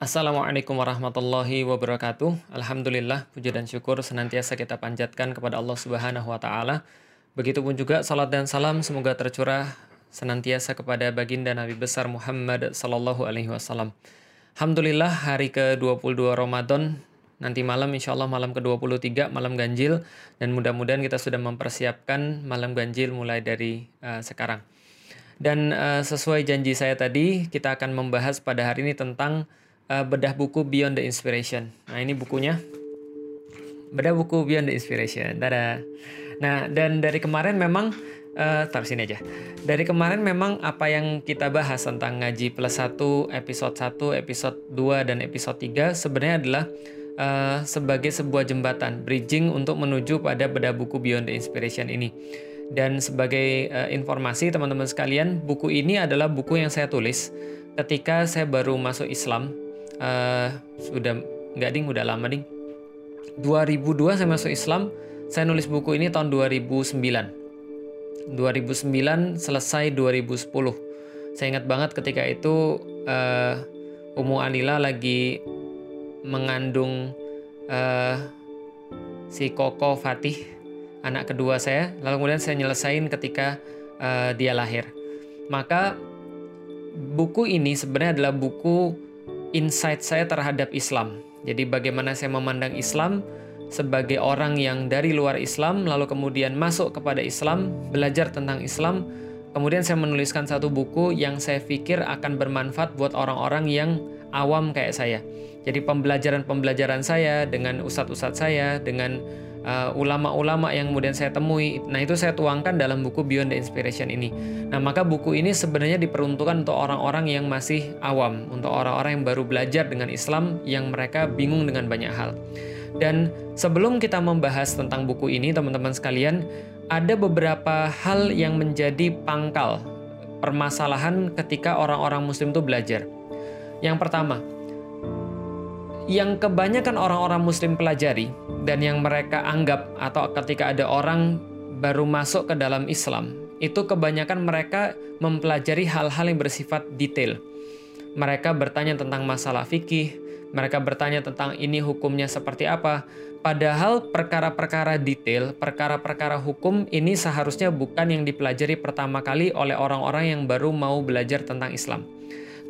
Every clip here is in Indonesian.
Assalamualaikum warahmatullahi wabarakatuh. Alhamdulillah, puji dan syukur senantiasa kita panjatkan kepada Allah Subhanahu wa taala. Begitupun juga salat dan salam semoga tercurah senantiasa kepada baginda Nabi besar Muhammad sallallahu alaihi wasallam. Alhamdulillah hari ke-22 Ramadan nanti malam insya Allah malam ke-23 malam ganjil dan mudah-mudahan kita sudah mempersiapkan malam ganjil mulai dari uh, sekarang. Dan uh, sesuai janji saya tadi, kita akan membahas pada hari ini tentang uh, bedah buku Beyond the Inspiration. Nah, ini bukunya. Bedah buku Beyond the Inspiration. Dadah. Nah, dan dari kemarin memang uh, taruh sini aja. Dari kemarin memang apa yang kita bahas tentang ngaji plus 1, episode 1, episode 2 dan episode 3 sebenarnya adalah uh, sebagai sebuah jembatan bridging untuk menuju pada bedah buku Beyond the Inspiration ini. Dan sebagai uh, informasi teman-teman sekalian, buku ini adalah buku yang saya tulis ketika saya baru masuk Islam uh, sudah nggak ding udah lama ding. 2002 saya masuk Islam saya nulis buku ini tahun 2009 2009 selesai 2010 saya ingat banget ketika itu uh, Umu Anila lagi mengandung uh, si Koko Fatih anak kedua saya. Lalu kemudian saya nyelesain ketika uh, dia lahir. Maka buku ini sebenarnya adalah buku insight saya terhadap Islam. Jadi bagaimana saya memandang Islam sebagai orang yang dari luar Islam lalu kemudian masuk kepada Islam, belajar tentang Islam, kemudian saya menuliskan satu buku yang saya pikir akan bermanfaat buat orang-orang yang awam kayak saya. Jadi pembelajaran-pembelajaran saya dengan ustadz-ustadz saya, dengan Uh, ulama-ulama uh, yang kemudian saya temui. Nah, itu saya tuangkan dalam buku Beyond the Inspiration ini. Nah, maka buku ini sebenarnya diperuntukkan untuk orang-orang yang masih awam, untuk orang-orang yang baru belajar dengan Islam yang mereka bingung dengan banyak hal. Dan sebelum kita membahas tentang buku ini, teman-teman sekalian, ada beberapa hal yang menjadi pangkal permasalahan ketika orang-orang muslim itu belajar. Yang pertama, yang kebanyakan orang-orang muslim pelajari dan yang mereka anggap atau ketika ada orang baru masuk ke dalam Islam, itu kebanyakan mereka mempelajari hal-hal yang bersifat detail. Mereka bertanya tentang masalah fikih, mereka bertanya tentang ini hukumnya seperti apa. Padahal perkara-perkara detail, perkara-perkara hukum ini seharusnya bukan yang dipelajari pertama kali oleh orang-orang yang baru mau belajar tentang Islam.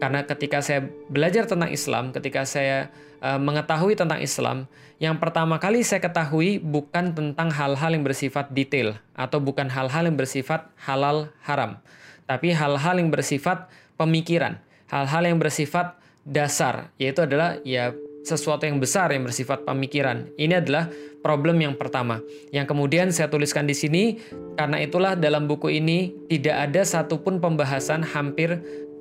Karena ketika saya belajar tentang Islam, ketika saya uh, mengetahui tentang Islam, yang pertama kali saya ketahui bukan tentang hal-hal yang bersifat detail atau bukan hal-hal yang bersifat halal haram, tapi hal-hal yang bersifat pemikiran, hal-hal yang bersifat dasar, yaitu adalah ya sesuatu yang besar yang bersifat pemikiran. Ini adalah problem yang pertama. Yang kemudian saya tuliskan di sini karena itulah dalam buku ini tidak ada satupun pembahasan hampir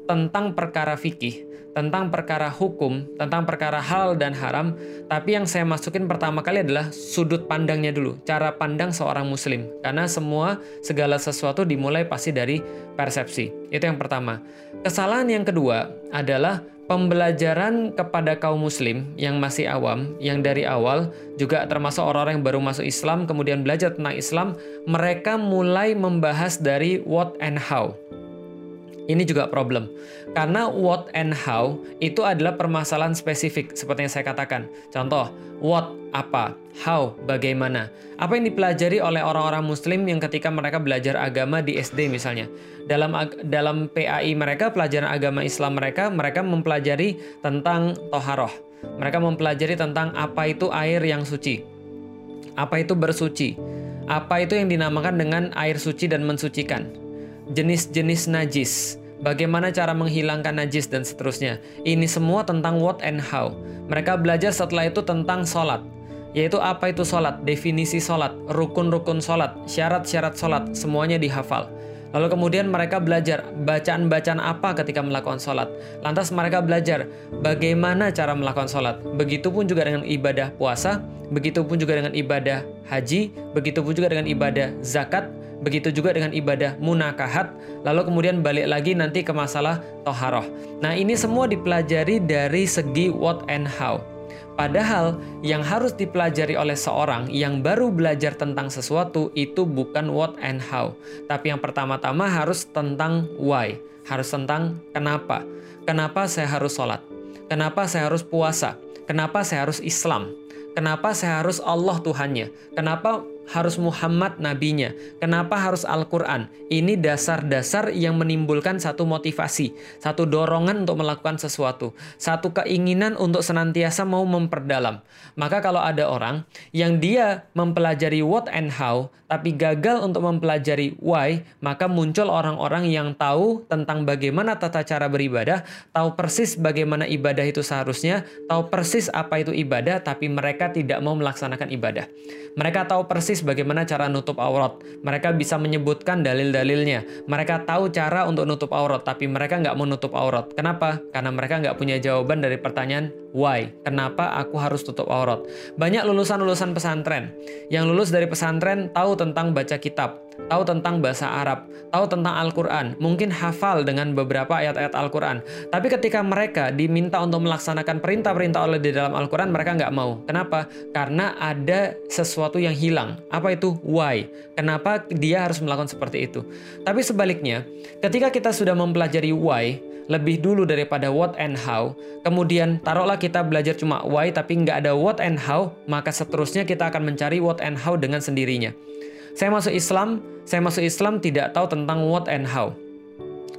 tentang perkara fikih, tentang perkara hukum, tentang perkara hal dan haram, tapi yang saya masukin pertama kali adalah sudut pandangnya dulu, cara pandang seorang muslim. Karena semua segala sesuatu dimulai pasti dari persepsi. Itu yang pertama. Kesalahan yang kedua adalah pembelajaran kepada kaum muslim yang masih awam, yang dari awal juga termasuk orang-orang yang baru masuk Islam, kemudian belajar tentang Islam, mereka mulai membahas dari what and how. Ini juga problem. Karena what and how itu adalah permasalahan spesifik seperti yang saya katakan. Contoh, what apa, how bagaimana. Apa yang dipelajari oleh orang-orang muslim yang ketika mereka belajar agama di SD misalnya. Dalam dalam PAI mereka pelajaran agama Islam mereka, mereka mempelajari tentang toharoh. Mereka mempelajari tentang apa itu air yang suci. Apa itu bersuci. Apa itu yang dinamakan dengan air suci dan mensucikan jenis-jenis najis, bagaimana cara menghilangkan najis dan seterusnya. Ini semua tentang what and how. Mereka belajar setelah itu tentang sholat, yaitu apa itu sholat, definisi sholat, rukun-rukun sholat, syarat-syarat sholat, semuanya dihafal. Lalu kemudian mereka belajar bacaan-bacaan apa ketika melakukan sholat. Lantas mereka belajar bagaimana cara melakukan sholat. Begitupun juga dengan ibadah puasa, begitupun juga dengan ibadah haji, begitupun juga dengan ibadah zakat, begitu juga dengan ibadah munakahat, lalu kemudian balik lagi nanti ke masalah toharoh. Nah ini semua dipelajari dari segi what and how. Padahal yang harus dipelajari oleh seorang yang baru belajar tentang sesuatu itu bukan what and how, tapi yang pertama-tama harus tentang why, harus tentang kenapa. Kenapa saya harus sholat? Kenapa saya harus puasa? Kenapa saya harus Islam? Kenapa saya harus Allah Tuhannya? Kenapa harus Muhammad nabinya? Kenapa harus Al-Quran? Ini dasar-dasar yang menimbulkan satu motivasi, satu dorongan untuk melakukan sesuatu, satu keinginan untuk senantiasa mau memperdalam. Maka kalau ada orang yang dia mempelajari what and how, tapi gagal untuk mempelajari why, maka muncul orang-orang yang tahu tentang bagaimana tata cara beribadah, tahu persis bagaimana ibadah itu seharusnya, tahu persis apa itu ibadah, tapi mereka tidak mau melaksanakan ibadah. Mereka tahu persis bagaimana cara nutup aurat. Mereka bisa menyebutkan dalil-dalilnya. Mereka tahu cara untuk nutup aurat, tapi mereka nggak mau nutup aurat. Kenapa? Karena mereka nggak punya jawaban dari pertanyaan why. Kenapa aku harus tutup aurat? Banyak lulusan-lulusan pesantren yang lulus dari pesantren tahu tentang baca kitab, tahu tentang bahasa Arab, tahu tentang Al-Quran, mungkin hafal dengan beberapa ayat-ayat Al-Quran. Tapi ketika mereka diminta untuk melaksanakan perintah-perintah Allah di dalam Al-Quran, mereka nggak mau. Kenapa? Karena ada sesuatu yang hilang. Apa itu? Why? Kenapa dia harus melakukan seperti itu? Tapi sebaliknya, ketika kita sudah mempelajari why, lebih dulu daripada what and how, kemudian taruhlah kita belajar cuma why tapi nggak ada what and how, maka seterusnya kita akan mencari what and how dengan sendirinya. Saya masuk Islam, saya masuk Islam tidak tahu tentang what and how.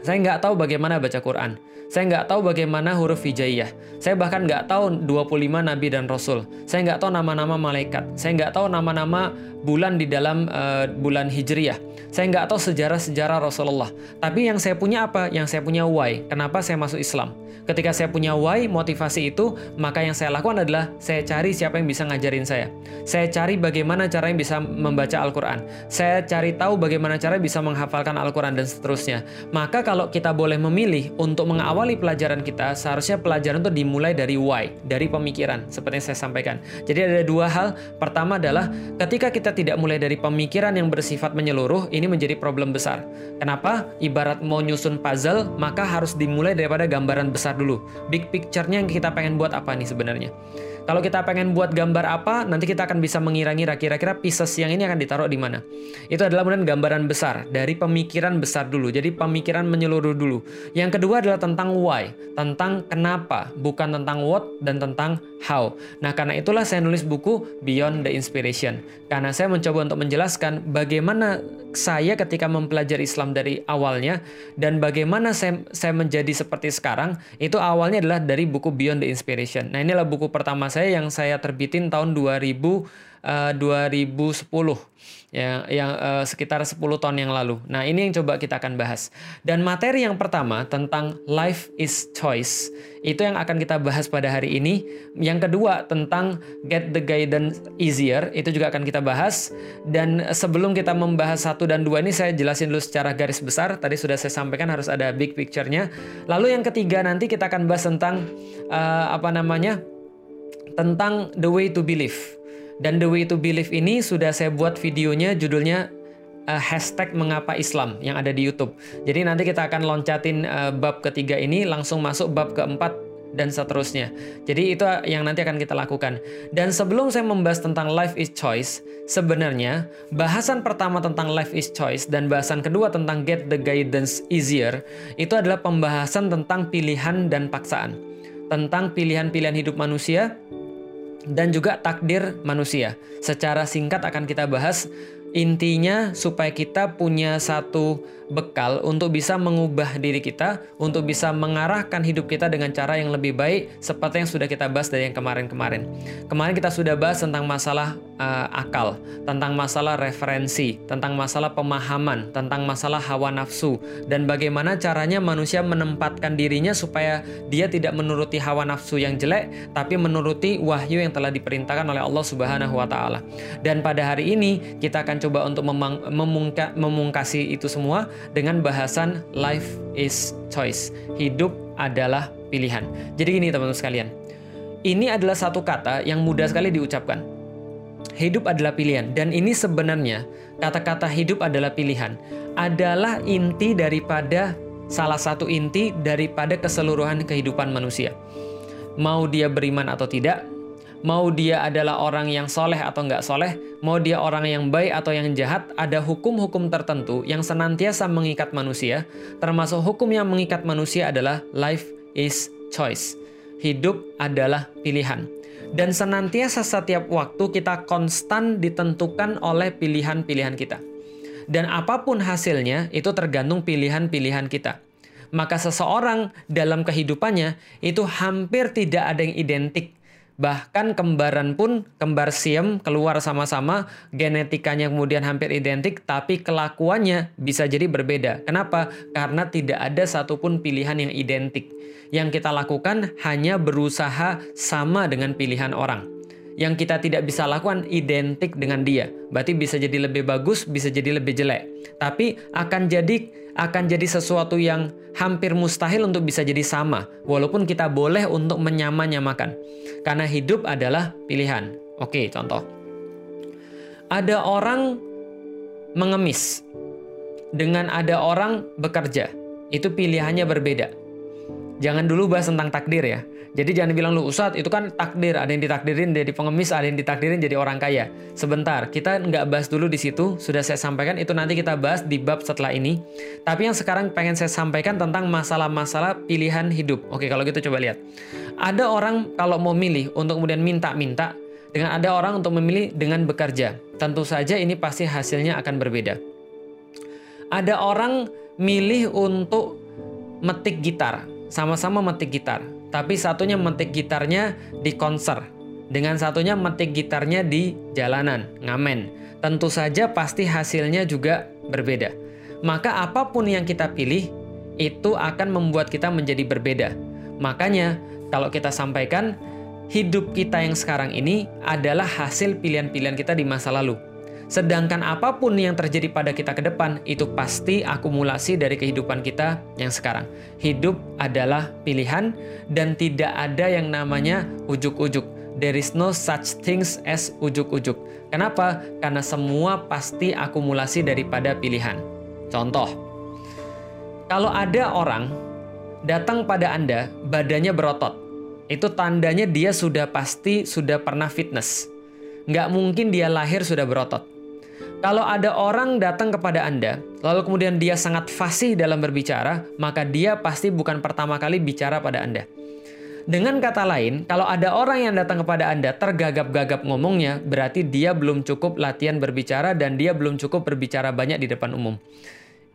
Saya nggak tahu bagaimana baca Quran. Saya nggak tahu bagaimana huruf hijaiyah. Saya bahkan nggak tahu 25 nabi dan rasul. Saya nggak tahu nama-nama malaikat. Saya nggak tahu nama-nama bulan di dalam uh, bulan hijriyah. Saya nggak tahu sejarah-sejarah Rasulullah. Tapi yang saya punya apa? Yang saya punya why. Kenapa saya masuk Islam? Ketika saya punya why, motivasi itu, maka yang saya lakukan adalah saya cari siapa yang bisa ngajarin saya. Saya cari bagaimana cara yang bisa membaca Al-Quran. Saya cari tahu bagaimana cara bisa menghafalkan Al-Quran dan seterusnya. Maka kalau kita boleh memilih untuk mengawali pelajaran kita, seharusnya pelajaran itu dimulai dari why, dari pemikiran, seperti yang saya sampaikan. Jadi ada dua hal. Pertama adalah ketika kita tidak mulai dari pemikiran yang bersifat menyeluruh, ini menjadi problem besar. Kenapa? Ibarat mau nyusun puzzle, maka harus dimulai daripada gambaran besar dulu. Big picture-nya yang kita pengen buat apa nih sebenarnya? Kalau kita pengen buat gambar apa, nanti kita akan bisa mengira-ngira kira-kira pieces yang ini akan ditaruh di mana. Itu adalah kemudian gambaran besar dari pemikiran besar dulu. Jadi pemikiran menyeluruh dulu. Yang kedua adalah tentang why, tentang kenapa, bukan tentang what dan tentang how. Nah, karena itulah saya nulis buku Beyond the Inspiration. Karena saya mencoba untuk menjelaskan bagaimana saya ketika mempelajari Islam dari awalnya dan bagaimana saya, saya menjadi seperti sekarang, itu awalnya adalah dari buku Beyond the Inspiration. Nah, inilah buku pertama saya yang saya terbitin tahun 2000 uh, 2010 ya yang uh, sekitar 10 tahun yang lalu. Nah, ini yang coba kita akan bahas. Dan materi yang pertama tentang life is choice itu yang akan kita bahas pada hari ini. Yang kedua tentang get the guidance easier itu juga akan kita bahas. Dan sebelum kita membahas satu dan dua ini saya jelasin dulu secara garis besar. Tadi sudah saya sampaikan harus ada big picture-nya. Lalu yang ketiga nanti kita akan bahas tentang uh, apa namanya? Tentang the way to believe dan The Way to Believe ini sudah saya buat videonya judulnya uh, hashtag mengapa Islam yang ada di YouTube. Jadi nanti kita akan loncatin uh, bab ketiga ini langsung masuk bab keempat dan seterusnya. Jadi itu yang nanti akan kita lakukan. Dan sebelum saya membahas tentang life is choice, sebenarnya bahasan pertama tentang life is choice dan bahasan kedua tentang get the guidance easier itu adalah pembahasan tentang pilihan dan paksaan. Tentang pilihan-pilihan hidup manusia dan juga takdir manusia. Secara singkat akan kita bahas intinya supaya kita punya satu bekal untuk bisa mengubah diri kita, untuk bisa mengarahkan hidup kita dengan cara yang lebih baik seperti yang sudah kita bahas dari yang kemarin-kemarin. Kemarin kita sudah bahas tentang masalah uh, akal, tentang masalah referensi, tentang masalah pemahaman, tentang masalah hawa nafsu dan bagaimana caranya manusia menempatkan dirinya supaya dia tidak menuruti hawa nafsu yang jelek tapi menuruti wahyu yang telah diperintahkan oleh Allah Subhanahu wa taala. Dan pada hari ini kita akan coba untuk memungka, memungkasi itu semua dengan bahasan life is choice. Hidup adalah pilihan. Jadi gini teman-teman sekalian. Ini adalah satu kata yang mudah sekali diucapkan. Hidup adalah pilihan dan ini sebenarnya kata-kata hidup adalah pilihan adalah inti daripada salah satu inti daripada keseluruhan kehidupan manusia. Mau dia beriman atau tidak, mau dia adalah orang yang soleh atau nggak soleh, mau dia orang yang baik atau yang jahat, ada hukum-hukum tertentu yang senantiasa mengikat manusia, termasuk hukum yang mengikat manusia adalah life is choice. hidup adalah pilihan. Dan senantiasa setiap waktu kita konstan ditentukan oleh pilihan-pilihan kita. Dan apa pun hasilnya itu tergantung pilihan-pilihan kita. Maka seseorang dalam kehidupannya itu hampir tidak ada yang identik Bahkan kembaran pun, kembar siem keluar sama-sama, genetikanya kemudian hampir identik, tapi kelakuannya bisa jadi berbeda. Kenapa? Karena tidak ada satupun pilihan yang identik. Yang kita lakukan hanya berusaha sama dengan pilihan orang. Yang kita tidak bisa lakukan identik dengan dia. Berarti bisa jadi lebih bagus, bisa jadi lebih jelek. Tapi akan jadi akan jadi sesuatu yang hampir mustahil untuk bisa jadi sama, walaupun kita boleh untuk menyamanyamakan. Karena hidup adalah pilihan. Oke, contoh. Ada orang mengemis dengan ada orang bekerja. Itu pilihannya berbeda. Jangan dulu bahas tentang takdir ya. Jadi jangan bilang lu Ustadz itu kan takdir, ada yang ditakdirin jadi pengemis, ada yang ditakdirin jadi orang kaya. Sebentar, kita nggak bahas dulu di situ, sudah saya sampaikan itu nanti kita bahas di bab setelah ini. Tapi yang sekarang pengen saya sampaikan tentang masalah-masalah pilihan hidup. Oke, kalau gitu coba lihat. Ada orang kalau mau milih untuk kemudian minta-minta, dengan ada orang untuk memilih dengan bekerja. Tentu saja ini pasti hasilnya akan berbeda. Ada orang milih untuk metik gitar, sama-sama metik gitar tapi satunya metik gitarnya di konser, dengan satunya metik gitarnya di jalanan, ngamen. Tentu saja pasti hasilnya juga berbeda. Maka apa pun yang kita pilih, itu akan membuat kita menjadi berbeda. Makanya, kalau kita sampaikan, hidup kita yang sekarang ini adalah hasil pilihan-pilihan kita di masa lalu. Sedangkan apa pun yang terjadi pada kita ke depan itu pasti akumulasi dari kehidupan kita yang sekarang. Hidup adalah pilihan dan tidak ada yang namanya ujuk-ujuk. There is no such things as ujuk-ujuk. Kenapa? Karena semua pasti akumulasi daripada pilihan. Contoh, kalau ada orang datang pada Anda, badannya berotot, itu tandanya dia sudah pasti sudah pernah fitness. Nggak mungkin dia lahir sudah berotot. Kalau ada orang datang kepada Anda, lalu kemudian dia sangat fasih dalam berbicara, maka dia pasti bukan pertama kali bicara pada Anda. Dengan kata lain, kalau ada orang yang datang kepada Anda tergagap-gagap ngomongnya, berarti dia belum cukup latihan berbicara dan dia belum cukup berbicara banyak di depan umum.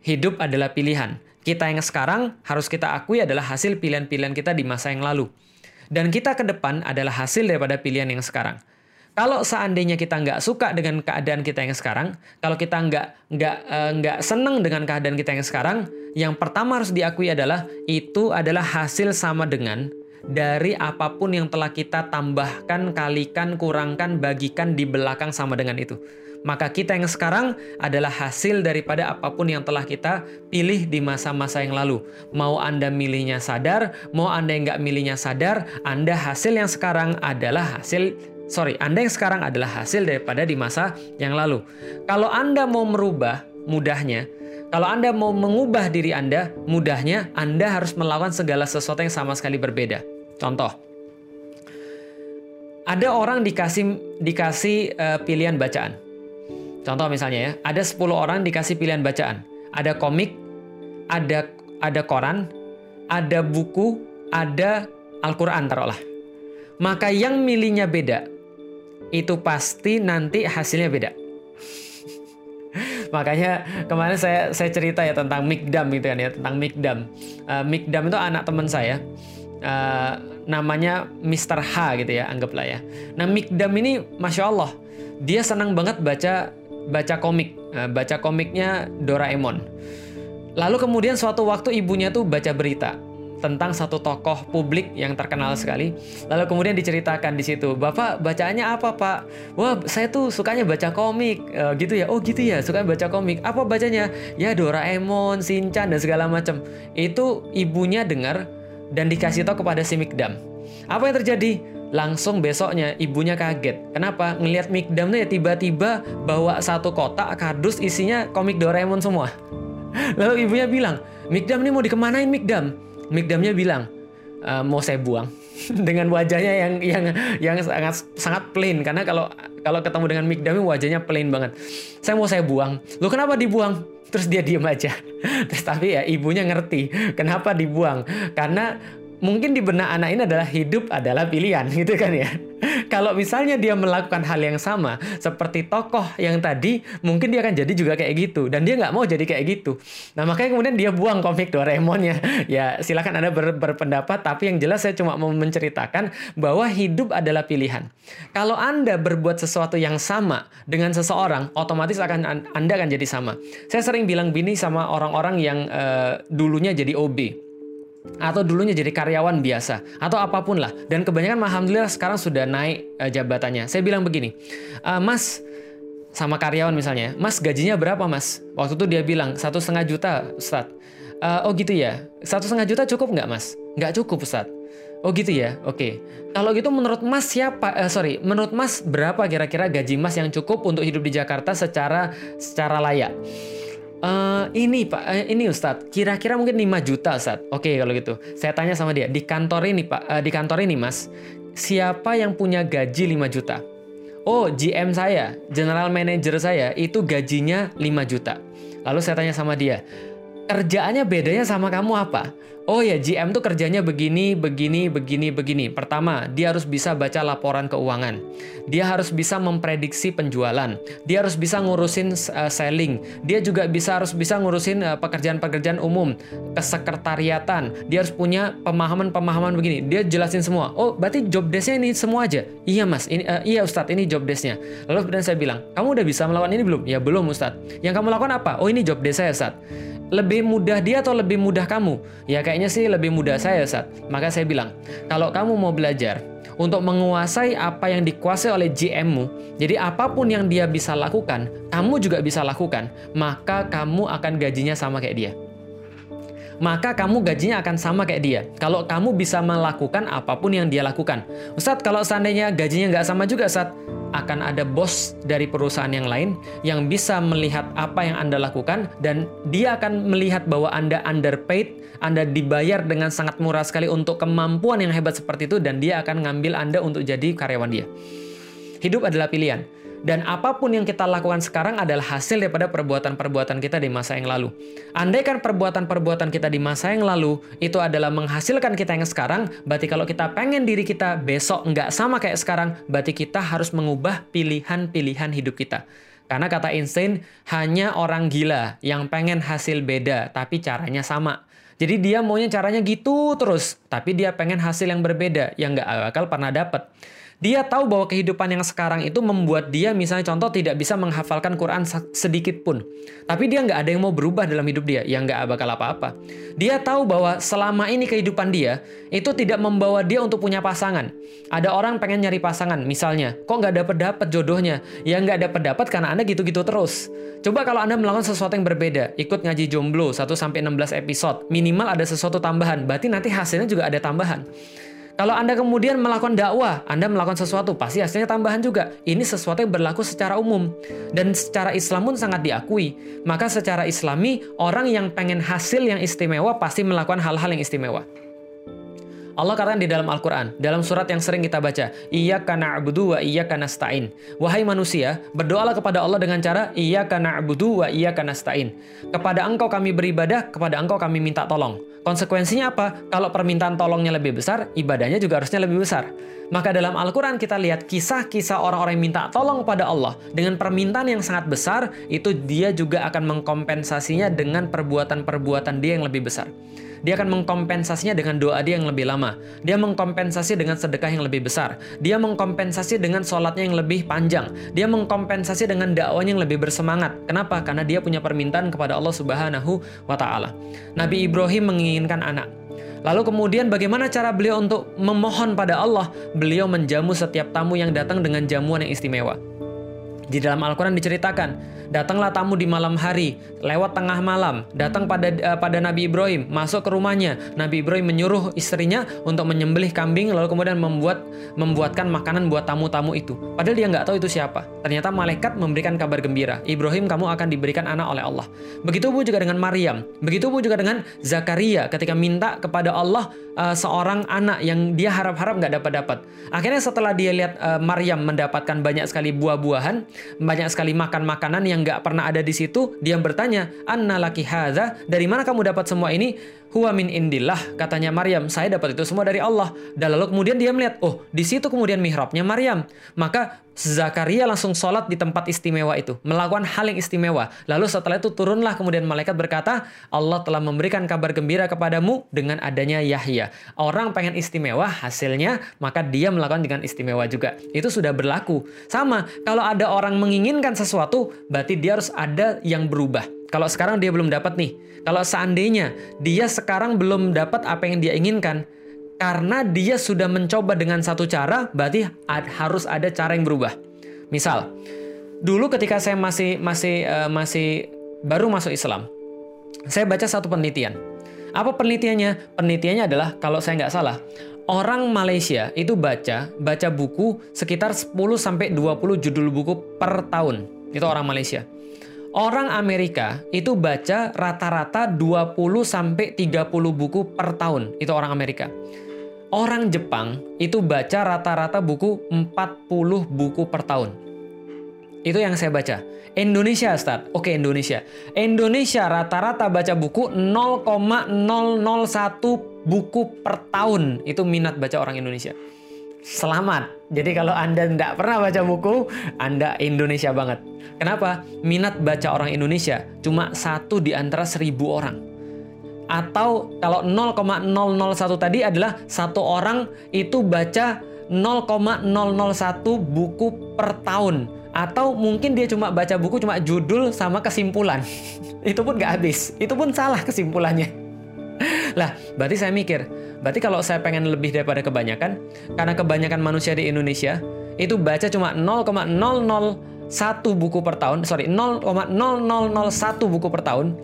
Hidup adalah pilihan. Kita yang sekarang harus kita akui adalah hasil pilihan-pilihan kita di masa yang lalu. Dan kita ke depan adalah hasil daripada pilihan yang sekarang. Kalau seandainya kita nggak suka dengan keadaan kita yang sekarang, kalau kita nggak nggak uh, nggak seneng dengan keadaan kita yang sekarang, yang pertama harus diakui adalah itu adalah hasil sama dengan dari apa pun yang telah kita tambahkan, kalikan, kurangkan, bagikan di belakang sama dengan itu. Maka kita yang sekarang adalah hasil daripada apa pun yang telah kita pilih di masa-masa yang lalu. Mau Anda milihnya sadar, mau Anda yang nggak milihnya sadar, Anda hasil yang sekarang adalah hasil sorry, Anda yang sekarang adalah hasil daripada di masa yang lalu. Kalau Anda mau merubah, mudahnya, kalau Anda mau mengubah diri Anda, mudahnya Anda harus melakukan segala sesuatu yang sama sekali berbeda. Contoh, ada orang dikasih dikasih uh, pilihan bacaan. Contoh misalnya ya, ada 10 orang dikasih pilihan bacaan. Ada komik, ada ada koran, ada buku, ada Al-Qur'an taruhlah. Maka yang milihnya beda, itu pasti nanti hasilnya beda. Makanya kemarin saya saya cerita ya tentang Mikdam gitu kan ya tentang Mikdam. Uh, Mikdam itu anak teman saya. Uh, namanya Mr. H gitu ya anggaplah ya. Nah Mikdam ini masya Allah dia senang banget baca baca komik, uh, baca komiknya Doraemon. Lalu kemudian suatu waktu ibunya tuh baca berita tentang satu tokoh publik yang terkenal sekali. Lalu kemudian diceritakan di situ, Bapak bacaannya apa Pak? Wah saya tuh sukanya baca komik, e, gitu ya. Oh gitu ya, suka baca komik. Apa bacanya? Ya Doraemon, Shinchan dan segala macam. Itu ibunya dengar dan dikasih tahu kepada si Mikdam. Apa yang terjadi? Langsung besoknya ibunya kaget. Kenapa? Ngelihat Mikdam tuh ya tiba-tiba bawa satu kotak kardus isinya komik Doraemon semua. Lalu ibunya bilang, Mikdam ini mau dikemanain Mikdam? Mikdamnya bilang e, mau saya buang dengan wajahnya yang yang yang sangat sangat plain karena kalau kalau ketemu dengan Mikdam wajahnya plain banget. Saya mau saya buang. Lo kenapa dibuang? Terus dia diem aja. Terus tapi ya ibunya ngerti kenapa dibuang karena mungkin di benak anak ini adalah hidup adalah pilihan gitu kan ya. Kalau misalnya dia melakukan hal yang sama seperti tokoh yang tadi, mungkin dia akan jadi juga kayak gitu dan dia nggak mau jadi kayak gitu. Nah makanya kemudian dia buang komik Doraemonnya. Ya silakan anda ber berpendapat, tapi yang jelas saya cuma mau menceritakan bahwa hidup adalah pilihan. Kalau anda berbuat sesuatu yang sama dengan seseorang, otomatis akan anda akan jadi sama. Saya sering bilang bini sama orang-orang yang uh, dulunya jadi OB atau dulunya jadi karyawan biasa atau apa pun lah dan kebanyakan alhamdulillah sekarang sudah naik uh, jabatannya saya bilang begini uh, mas sama karyawan misalnya mas gajinya berapa mas waktu itu dia bilang satu setengah juta Ustadz uh, oh gitu ya satu setengah juta cukup nggak mas nggak cukup Ustadz Oh gitu ya, oke. Okay. Kalau gitu menurut Mas siapa? Uh, sorry, menurut Mas berapa kira-kira gaji Mas yang cukup untuk hidup di Jakarta secara secara layak? Uh, ini Pak, uh, ini Ustadz, kira-kira mungkin 5 juta Ustadz. Oke kalau gitu. Saya tanya sama dia, di kantor ini Pak, uh, di kantor ini Mas, siapa yang punya gaji 5 juta? Oh, GM saya, general manager saya itu gajinya 5 juta. Lalu saya tanya sama dia, kerjaannya bedanya sama kamu apa? Oh ya, GM tuh kerjanya begini, begini, begini, begini. Pertama, dia harus bisa baca laporan keuangan. Dia harus bisa memprediksi penjualan. Dia harus bisa ngurusin uh, selling. Dia juga bisa harus bisa ngurusin uh, pekerjaan-pekerjaan umum, kesekretariatan. Dia harus punya pemahaman-pemahaman begini. Dia jelasin semua. Oh, berarti job desknya ini semua aja. Iya mas, ini uh, iya Ustadz, ini job desknya. Lalu kemudian saya bilang, kamu udah bisa melakukan ini belum? Ya belum Ustadz. Yang kamu lakukan apa? Oh ini job desk saya Ustadz lebih mudah dia atau lebih mudah kamu? Ya kayaknya sih lebih mudah saya saat. Maka saya bilang, kalau kamu mau belajar untuk menguasai apa yang dikuasai oleh GM-mu, jadi apa pun yang dia bisa lakukan, kamu juga bisa lakukan, maka kamu akan gajinya sama kayak dia maka kamu gajinya akan sama kayak dia. Kalau kamu bisa melakukan apa pun yang dia lakukan. Ustadz, kalau seandainya gajinya nggak sama juga, Ustadz, akan ada bos dari perusahaan yang lain yang bisa melihat apa yang Anda lakukan dan dia akan melihat bahwa Anda underpaid, Anda dibayar dengan sangat murah sekali untuk kemampuan yang hebat seperti itu dan dia akan ngambil Anda untuk jadi karyawan dia. Hidup adalah pilihan. Dan apa pun yang kita lakukan sekarang adalah hasil daripada perbuatan-perbuatan kita di masa yang lalu. Andaikan perbuatan-perbuatan kita di masa yang lalu itu adalah menghasilkan kita yang sekarang, berarti kalau kita pengen diri kita besok nggak sama kayak sekarang, berarti kita harus mengubah pilihan-pilihan hidup kita. Karena kata Einstein, hanya orang gila yang pengen hasil beda, tapi caranya sama. Jadi dia maunya caranya gitu terus, tapi dia pengen hasil yang berbeda, yang nggak bakal pernah dapat. Dia tahu bahwa kehidupan yang sekarang itu membuat dia misalnya contoh tidak bisa menghafalkan Quran sedikit pun. Tapi dia nggak ada yang mau berubah dalam hidup dia, yang nggak bakal apa-apa. Dia tahu bahwa selama ini kehidupan dia itu tidak membawa dia untuk punya pasangan. Ada orang pengen nyari pasangan, misalnya, kok nggak dapet dapet jodohnya? Ya nggak dapet dapet karena anda gitu-gitu terus. Coba kalau anda melakukan sesuatu yang berbeda, ikut ngaji jomblo 1 sampai 16 episode, minimal ada sesuatu tambahan, berarti nanti hasilnya juga ada tambahan. Kalau Anda kemudian melakukan dakwah, Anda melakukan sesuatu, pasti hasilnya tambahan juga. Ini sesuatu yang berlaku secara umum. Dan secara Islam pun sangat diakui. Maka secara islami, orang yang pengen hasil yang istimewa pasti melakukan hal-hal yang istimewa. Allah katakan di dalam Al-Quran, dalam surat yang sering kita baca, Iya kana abudu wa iya kana. Wahai manusia, berdoalah kepada Allah dengan cara, Iya kana abudu wa iya kana. Kepada engkau kami beribadah, kepada engkau kami minta tolong. Konsekuensinya apa? Kalau permintaan tolongnya lebih besar, ibadahnya juga harusnya lebih besar. Maka dalam Al-Quran kita lihat kisah-kisah orang-orang yang minta tolong pada Allah dengan permintaan yang sangat besar, itu dia juga akan mengkompensasinya dengan perbuatan-perbuatan dia yang lebih besar. Dia akan mengkompensasinya dengan doa dia yang lebih lama. Dia mengkompensasi dengan sedekah yang lebih besar. Dia mengkompensasi dengan sholatnya yang lebih panjang. Dia mengkompensasi dengan dakwanya yang lebih bersemangat. Kenapa? Karena dia punya permintaan kepada Allah Subhanahu wa taala. Nabi Ibrahim menginginkan anak. Lalu kemudian bagaimana cara beliau untuk memohon pada Allah? Beliau menjamu setiap tamu yang datang dengan jamuan yang istimewa. Di dalam Al-Quran diceritakan, datanglah tamu di malam hari, lewat tengah malam, datang pada uh, pada Nabi Ibrahim, masuk ke rumahnya. Nabi Ibrahim menyuruh istrinya untuk menyembelih kambing, lalu kemudian membuat membuatkan makanan buat tamu-tamu itu. Padahal dia nggak tahu itu siapa. Ternyata malaikat memberikan kabar gembira, Ibrahim kamu akan diberikan anak oleh Allah. Begitu pun juga dengan Maryam, begitu pun juga dengan Zakaria ketika minta kepada Allah uh, seorang anak yang dia harap-harap nggak dapat dapat. Akhirnya setelah dia lihat uh, Maryam mendapatkan banyak sekali buah-buahan, banyak sekali makan makanan yang yang nggak pernah ada di situ, dia bertanya, Anna laki hadza, dari mana kamu dapat semua ini? Huwa min indillah, katanya Maryam, saya dapat itu semua dari Allah. Dan lalu kemudian dia melihat, oh di situ kemudian mihrabnya Maryam. Maka Zakaria langsung sholat di tempat istimewa itu, melakukan hal yang istimewa. Lalu setelah itu turunlah kemudian malaikat berkata, Allah telah memberikan kabar gembira kepadamu dengan adanya Yahya. Orang pengen istimewa, hasilnya maka dia melakukan dengan istimewa juga. Itu sudah berlaku. Sama, kalau ada orang menginginkan sesuatu, berarti dia harus ada yang berubah. Kalau sekarang dia belum dapat nih, kalau seandainya dia sekarang belum dapat apa yang dia inginkan, karena dia sudah mencoba dengan satu cara, berarti harus ada cara yang berubah. Misal, dulu ketika saya masih masih uh, masih baru masuk Islam, saya baca satu penelitian. Apa penelitiannya? Penelitiannya adalah kalau saya nggak salah, orang Malaysia itu baca baca buku sekitar 10 sampai 20 judul buku per tahun. Itu orang Malaysia. Orang Amerika itu baca rata-rata 20 sampai 30 buku per tahun. Itu orang Amerika. Orang Jepang itu baca rata-rata buku 40 buku per tahun. Itu yang saya baca. Indonesia, start. Oke, Indonesia. Indonesia rata-rata baca buku 0,001 buku per tahun. Itu minat baca orang Indonesia. Selamat. Jadi kalau Anda tidak pernah baca buku, Anda Indonesia banget. Kenapa? Minat baca orang Indonesia cuma satu di antara seribu orang. Atau kalau 0,001 tadi adalah satu orang itu baca 0,001 buku per tahun. Atau mungkin dia cuma baca buku cuma judul sama kesimpulan. Itu pun gak habis. Itu pun salah kesimpulannya lah berarti saya mikir berarti kalau saya pengen lebih daripada kebanyakan karena kebanyakan manusia di Indonesia itu baca cuma 0,001 buku per tahun sorry 0,0001 buku per tahun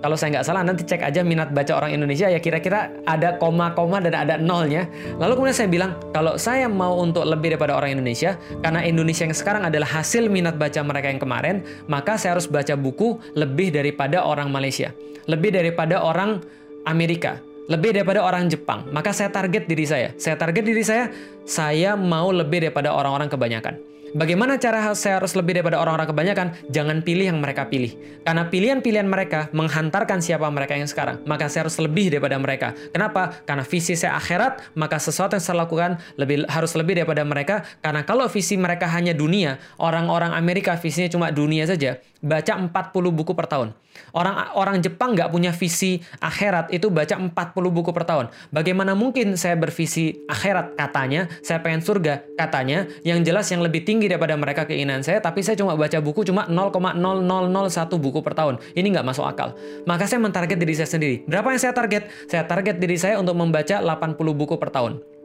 kalau saya nggak salah nanti cek aja minat baca orang Indonesia ya kira-kira ada koma-koma dan ada nolnya. Lalu kemudian saya bilang kalau saya mau untuk lebih daripada orang Indonesia karena Indonesia yang sekarang adalah hasil minat baca mereka yang kemarin, maka saya harus baca buku lebih daripada orang Malaysia, lebih daripada orang Amerika, lebih daripada orang Jepang. Maka saya target diri saya. Saya target diri saya, saya mau lebih daripada orang-orang kebanyakan. Bagaimana cara saya harus lebih daripada orang-orang kebanyakan? Jangan pilih yang mereka pilih. Karena pilihan-pilihan mereka menghantarkan siapa mereka yang sekarang. Maka saya harus lebih daripada mereka. Kenapa? Karena visi saya akhirat, maka sesuatu yang saya lakukan lebih harus lebih daripada mereka. Karena kalau visi mereka hanya dunia, orang-orang Amerika visinya cuma dunia saja, baca 40 buku per tahun. Orang orang Jepang nggak punya visi akhirat itu baca 40 buku per tahun. Bagaimana mungkin saya bervisi akhirat katanya, saya pengen surga katanya, yang jelas yang lebih tinggi daripada mereka keinginan saya, tapi saya cuma baca buku cuma 0,0001 buku per tahun. Ini nggak masuk akal. Maka saya mentarget diri saya sendiri. Berapa yang saya target? Saya target diri saya untuk membaca 80 buku per tahun.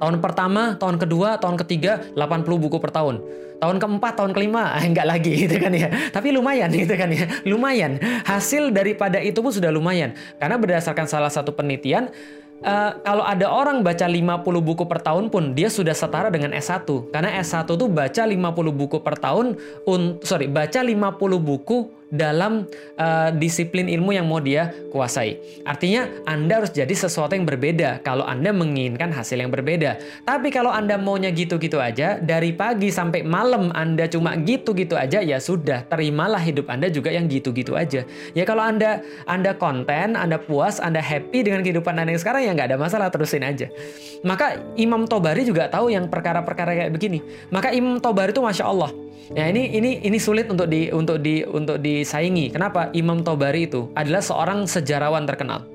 Tahun pertama, tahun kedua, tahun ketiga, 80 buku per tahun. Tahun keempat, tahun kelima, eh, enggak lagi gitu kan ya. Tapi lumayan gitu kan ya. Lumayan. Hasil daripada itu pun sudah lumayan. Karena berdasarkan salah satu penelitian, uh, kalau ada orang baca 50 buku per tahun pun dia sudah setara dengan S1 karena S1 tuh baca 50 buku per tahun un, sorry baca 50 buku dalam uh, disiplin ilmu yang mau dia kuasai. Artinya Anda harus jadi sesuatu yang berbeda kalau Anda menginginkan hasil yang berbeda. Tapi kalau Anda maunya gitu-gitu aja, dari pagi sampai malam Anda cuma gitu-gitu aja, ya sudah, terimalah hidup Anda juga yang gitu-gitu aja. Ya kalau Anda Anda konten, Anda puas, Anda happy dengan kehidupan Anda yang sekarang ya nggak ada masalah, terusin aja. Maka Imam Tobari juga tahu yang perkara-perkara kayak begini. Maka Imam Tobari itu masya Allah Ya ini ini ini sulit untuk di untuk di untuk disaingi. Kenapa? Imam Tobari itu adalah seorang sejarawan terkenal.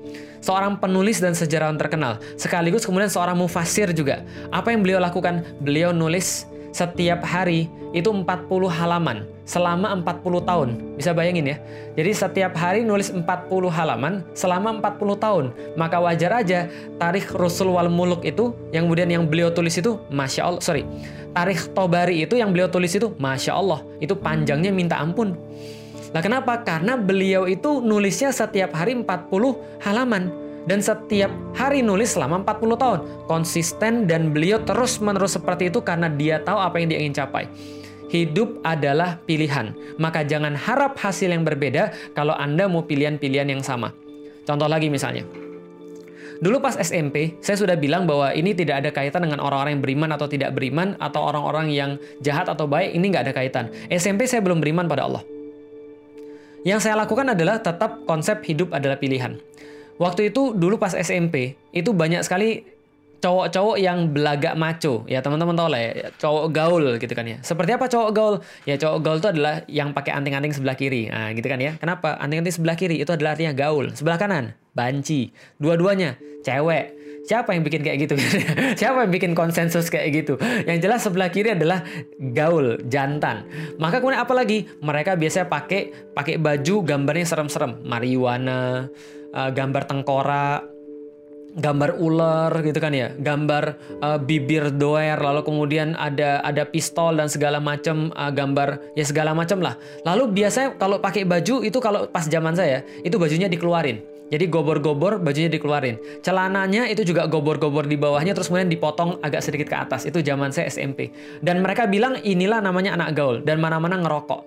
Seorang penulis dan sejarawan terkenal. Sekaligus kemudian seorang mufasir juga. Apa yang beliau lakukan? Beliau nulis setiap hari itu 40 halaman selama 40 tahun. Bisa bayangin ya. Jadi setiap hari nulis 40 halaman selama 40 tahun. Maka wajar aja tarikh Rasul wal Muluk itu yang kemudian yang beliau tulis itu Masya Allah, sorry. Tarikh Tobari itu yang beliau tulis itu Masya Allah. Itu panjangnya minta ampun. Nah kenapa? Karena beliau itu nulisnya setiap hari 40 halaman dan setiap hari nulis selama 40 tahun. Konsisten dan beliau terus-menerus seperti itu karena dia tahu apa yang dia ingin capai. Hidup adalah pilihan, maka jangan harap hasil yang berbeda kalau Anda mau pilihan-pilihan yang sama. Contoh lagi misalnya, Dulu pas SMP, saya sudah bilang bahwa ini tidak ada kaitan dengan orang-orang yang beriman atau tidak beriman, atau orang-orang yang jahat atau baik, ini nggak ada kaitan. SMP saya belum beriman pada Allah. Yang saya lakukan adalah tetap konsep hidup adalah pilihan. Waktu itu dulu pas SMP itu banyak sekali cowok-cowok yang belagak maco. Ya teman-teman tahu lah ya cowok gaul gitu kan ya. Seperti apa cowok gaul? Ya cowok gaul itu adalah yang pakai anting-anting sebelah kiri. Nah gitu kan ya. Kenapa? Anting-anting sebelah kiri itu adalah artinya gaul. Sebelah kanan banci. Dua-duanya cewek. Siapa yang bikin kayak gitu? Siapa yang bikin konsensus kayak gitu? Yang jelas sebelah kiri adalah gaul jantan. Maka kemudian apa lagi? Mereka biasanya pakai pakai baju gambarnya serem-serem. Marijuana uh, gambar tengkorak gambar ular gitu kan ya, gambar uh, bibir doer, lalu kemudian ada ada pistol dan segala macam uh, gambar ya segala macam lah. Lalu biasanya kalau pakai baju itu kalau pas zaman saya itu bajunya dikeluarin. Jadi gobor-gobor bajunya dikeluarin. Celananya itu juga gobor-gobor di bawahnya terus kemudian dipotong agak sedikit ke atas. Itu zaman saya SMP. Dan mereka bilang inilah namanya anak gaul dan mana-mana ngerokok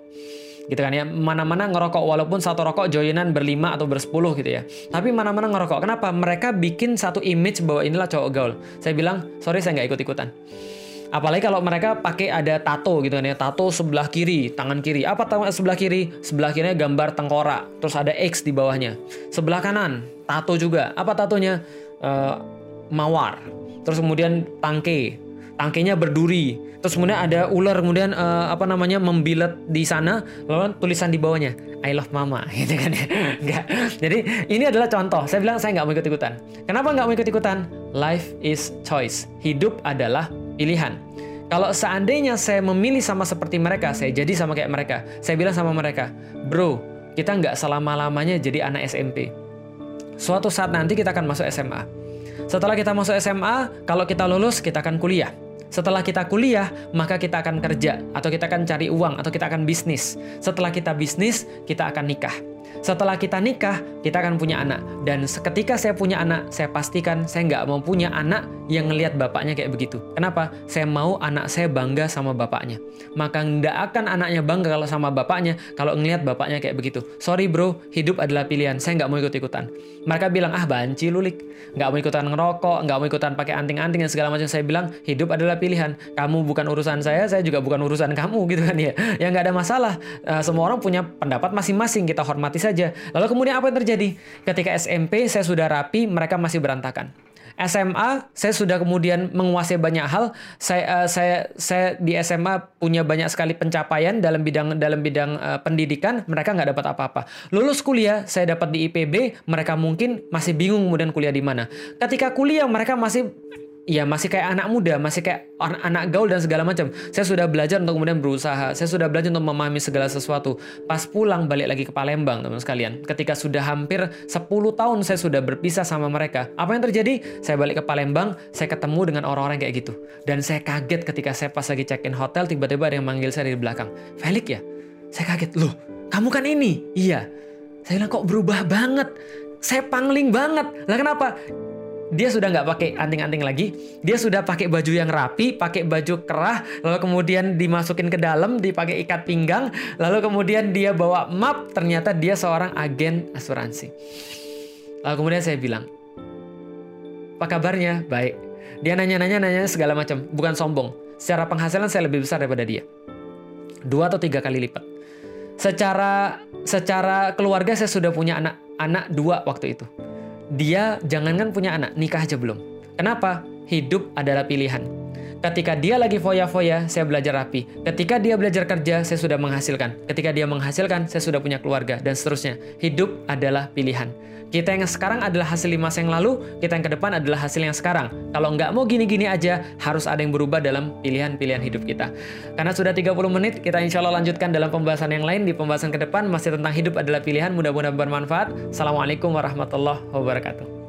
gitu kan ya. Mana-mana ngerokok walaupun satu rokok joinan berlima atau bersepuluh gitu ya. Tapi mana-mana ngerokok. Kenapa? Mereka bikin satu image bahwa inilah cowok gaul. Saya bilang sorry saya nggak ikut ikutan apalagi kalau mereka pakai ada tato gitu kan ya. Tato sebelah kiri tangan kiri. Apa sebelah kiri? Sebelah kirinya gambar tengkorak. Terus ada X di bawahnya. Sebelah kanan tato juga. Apa tatonya? Uh, mawar. Terus kemudian tangke tangkenya berduri. Terus kemudian ada ular kemudian uh, apa namanya membilet di sana lalu tulisan di bawahnya I love mama. Gitu kan ya. Jadi ini adalah contoh. Saya bilang saya nggak mau ikut ikutan kenapa nggak mau ikut ikutan life is choice. Hidup adalah pilihan. Kalau seandainya saya memilih sama seperti mereka saya jadi sama kayak mereka saya bilang sama mereka bro kita nggak selama lamanya jadi anak SMP suatu saat nanti kita akan masuk SMA setelah kita masuk SMA, kalau kita lulus, kita akan kuliah. Setelah kita kuliah, maka kita akan kerja, atau kita akan cari uang, atau kita akan bisnis. Setelah kita bisnis, kita akan nikah. Setelah kita nikah, kita akan punya anak. Dan ketika saya punya anak, saya pastikan saya nggak mau punya anak yang ngelihat bapaknya kayak begitu. Kenapa? Saya mau anak saya bangga sama bapaknya. Maka nggak akan anaknya bangga kalau sama bapaknya, kalau ngelihat bapaknya kayak begitu. Sorry bro, hidup adalah pilihan. Saya nggak mau ikut-ikutan. Mereka bilang, ah banci lulik. Nggak mau ikutan ngerokok, nggak mau ikutan pakai anting-anting dan segala macam. Saya bilang, hidup adalah pilihan. Kamu bukan urusan saya, saya juga bukan urusan kamu gitu kan ya. Ya nggak ada masalah. Uh, semua orang punya pendapat masing-masing. Kita hormati saja saja. Lalu kemudian apa yang terjadi? Ketika SMP saya sudah rapi, mereka masih berantakan. SMA saya sudah kemudian menguasai banyak hal. Saya uh, saya saya di SMA punya banyak sekali pencapaian dalam bidang dalam bidang uh, pendidikan. Mereka nggak dapat apa-apa. Lulus kuliah saya dapat di IPB. Mereka mungkin masih bingung kemudian kuliah di mana. Ketika kuliah mereka masih ya masih kayak anak muda, masih kayak anak, gaul dan segala macam. Saya sudah belajar untuk kemudian berusaha. Saya sudah belajar untuk memahami segala sesuatu. Pas pulang balik lagi ke Palembang, teman sekalian. Ketika sudah hampir 10 tahun saya sudah berpisah sama mereka. Apa yang terjadi? Saya balik ke Palembang, saya ketemu dengan orang-orang kayak gitu. Dan saya kaget ketika saya pas lagi check-in hotel, tiba-tiba ada yang manggil saya dari belakang. Felix ya? Saya kaget. Loh, kamu kan ini? Iya. Saya bilang kok berubah banget. Saya pangling banget. Lah kenapa? Dia sudah nggak pakai anting-anting lagi, dia sudah pakai baju yang rapi, pakai baju kerah, lalu kemudian dimasukin ke dalam, dipakai ikat pinggang, lalu kemudian dia bawa map, ternyata dia seorang agen asuransi. Lalu kemudian saya bilang, apa kabarnya? Baik. Dia nanya-nanya, nanya segala macam, bukan sombong. Secara penghasilan saya lebih besar daripada dia, dua atau tiga kali lipat. Secara secara keluarga saya sudah punya anak anak dua waktu itu dia jangankan punya anak, nikah aja belum. Kenapa? Hidup adalah pilihan. Ketika dia lagi foya-foya, saya belajar rapi. Ketika dia belajar kerja, saya sudah menghasilkan. Ketika dia menghasilkan, saya sudah punya keluarga, dan seterusnya. Hidup adalah pilihan. Kita yang sekarang adalah hasil lima yang lalu, kita yang ke depan adalah hasil yang sekarang. Kalau nggak mau gini-gini aja, harus ada yang berubah dalam pilihan-pilihan hidup kita. Karena sudah 30 menit, kita insya Allah lanjutkan dalam pembahasan yang lain. Di pembahasan ke depan, masih tentang hidup adalah pilihan. Mudah-mudahan bermanfaat. Assalamualaikum warahmatullahi wabarakatuh.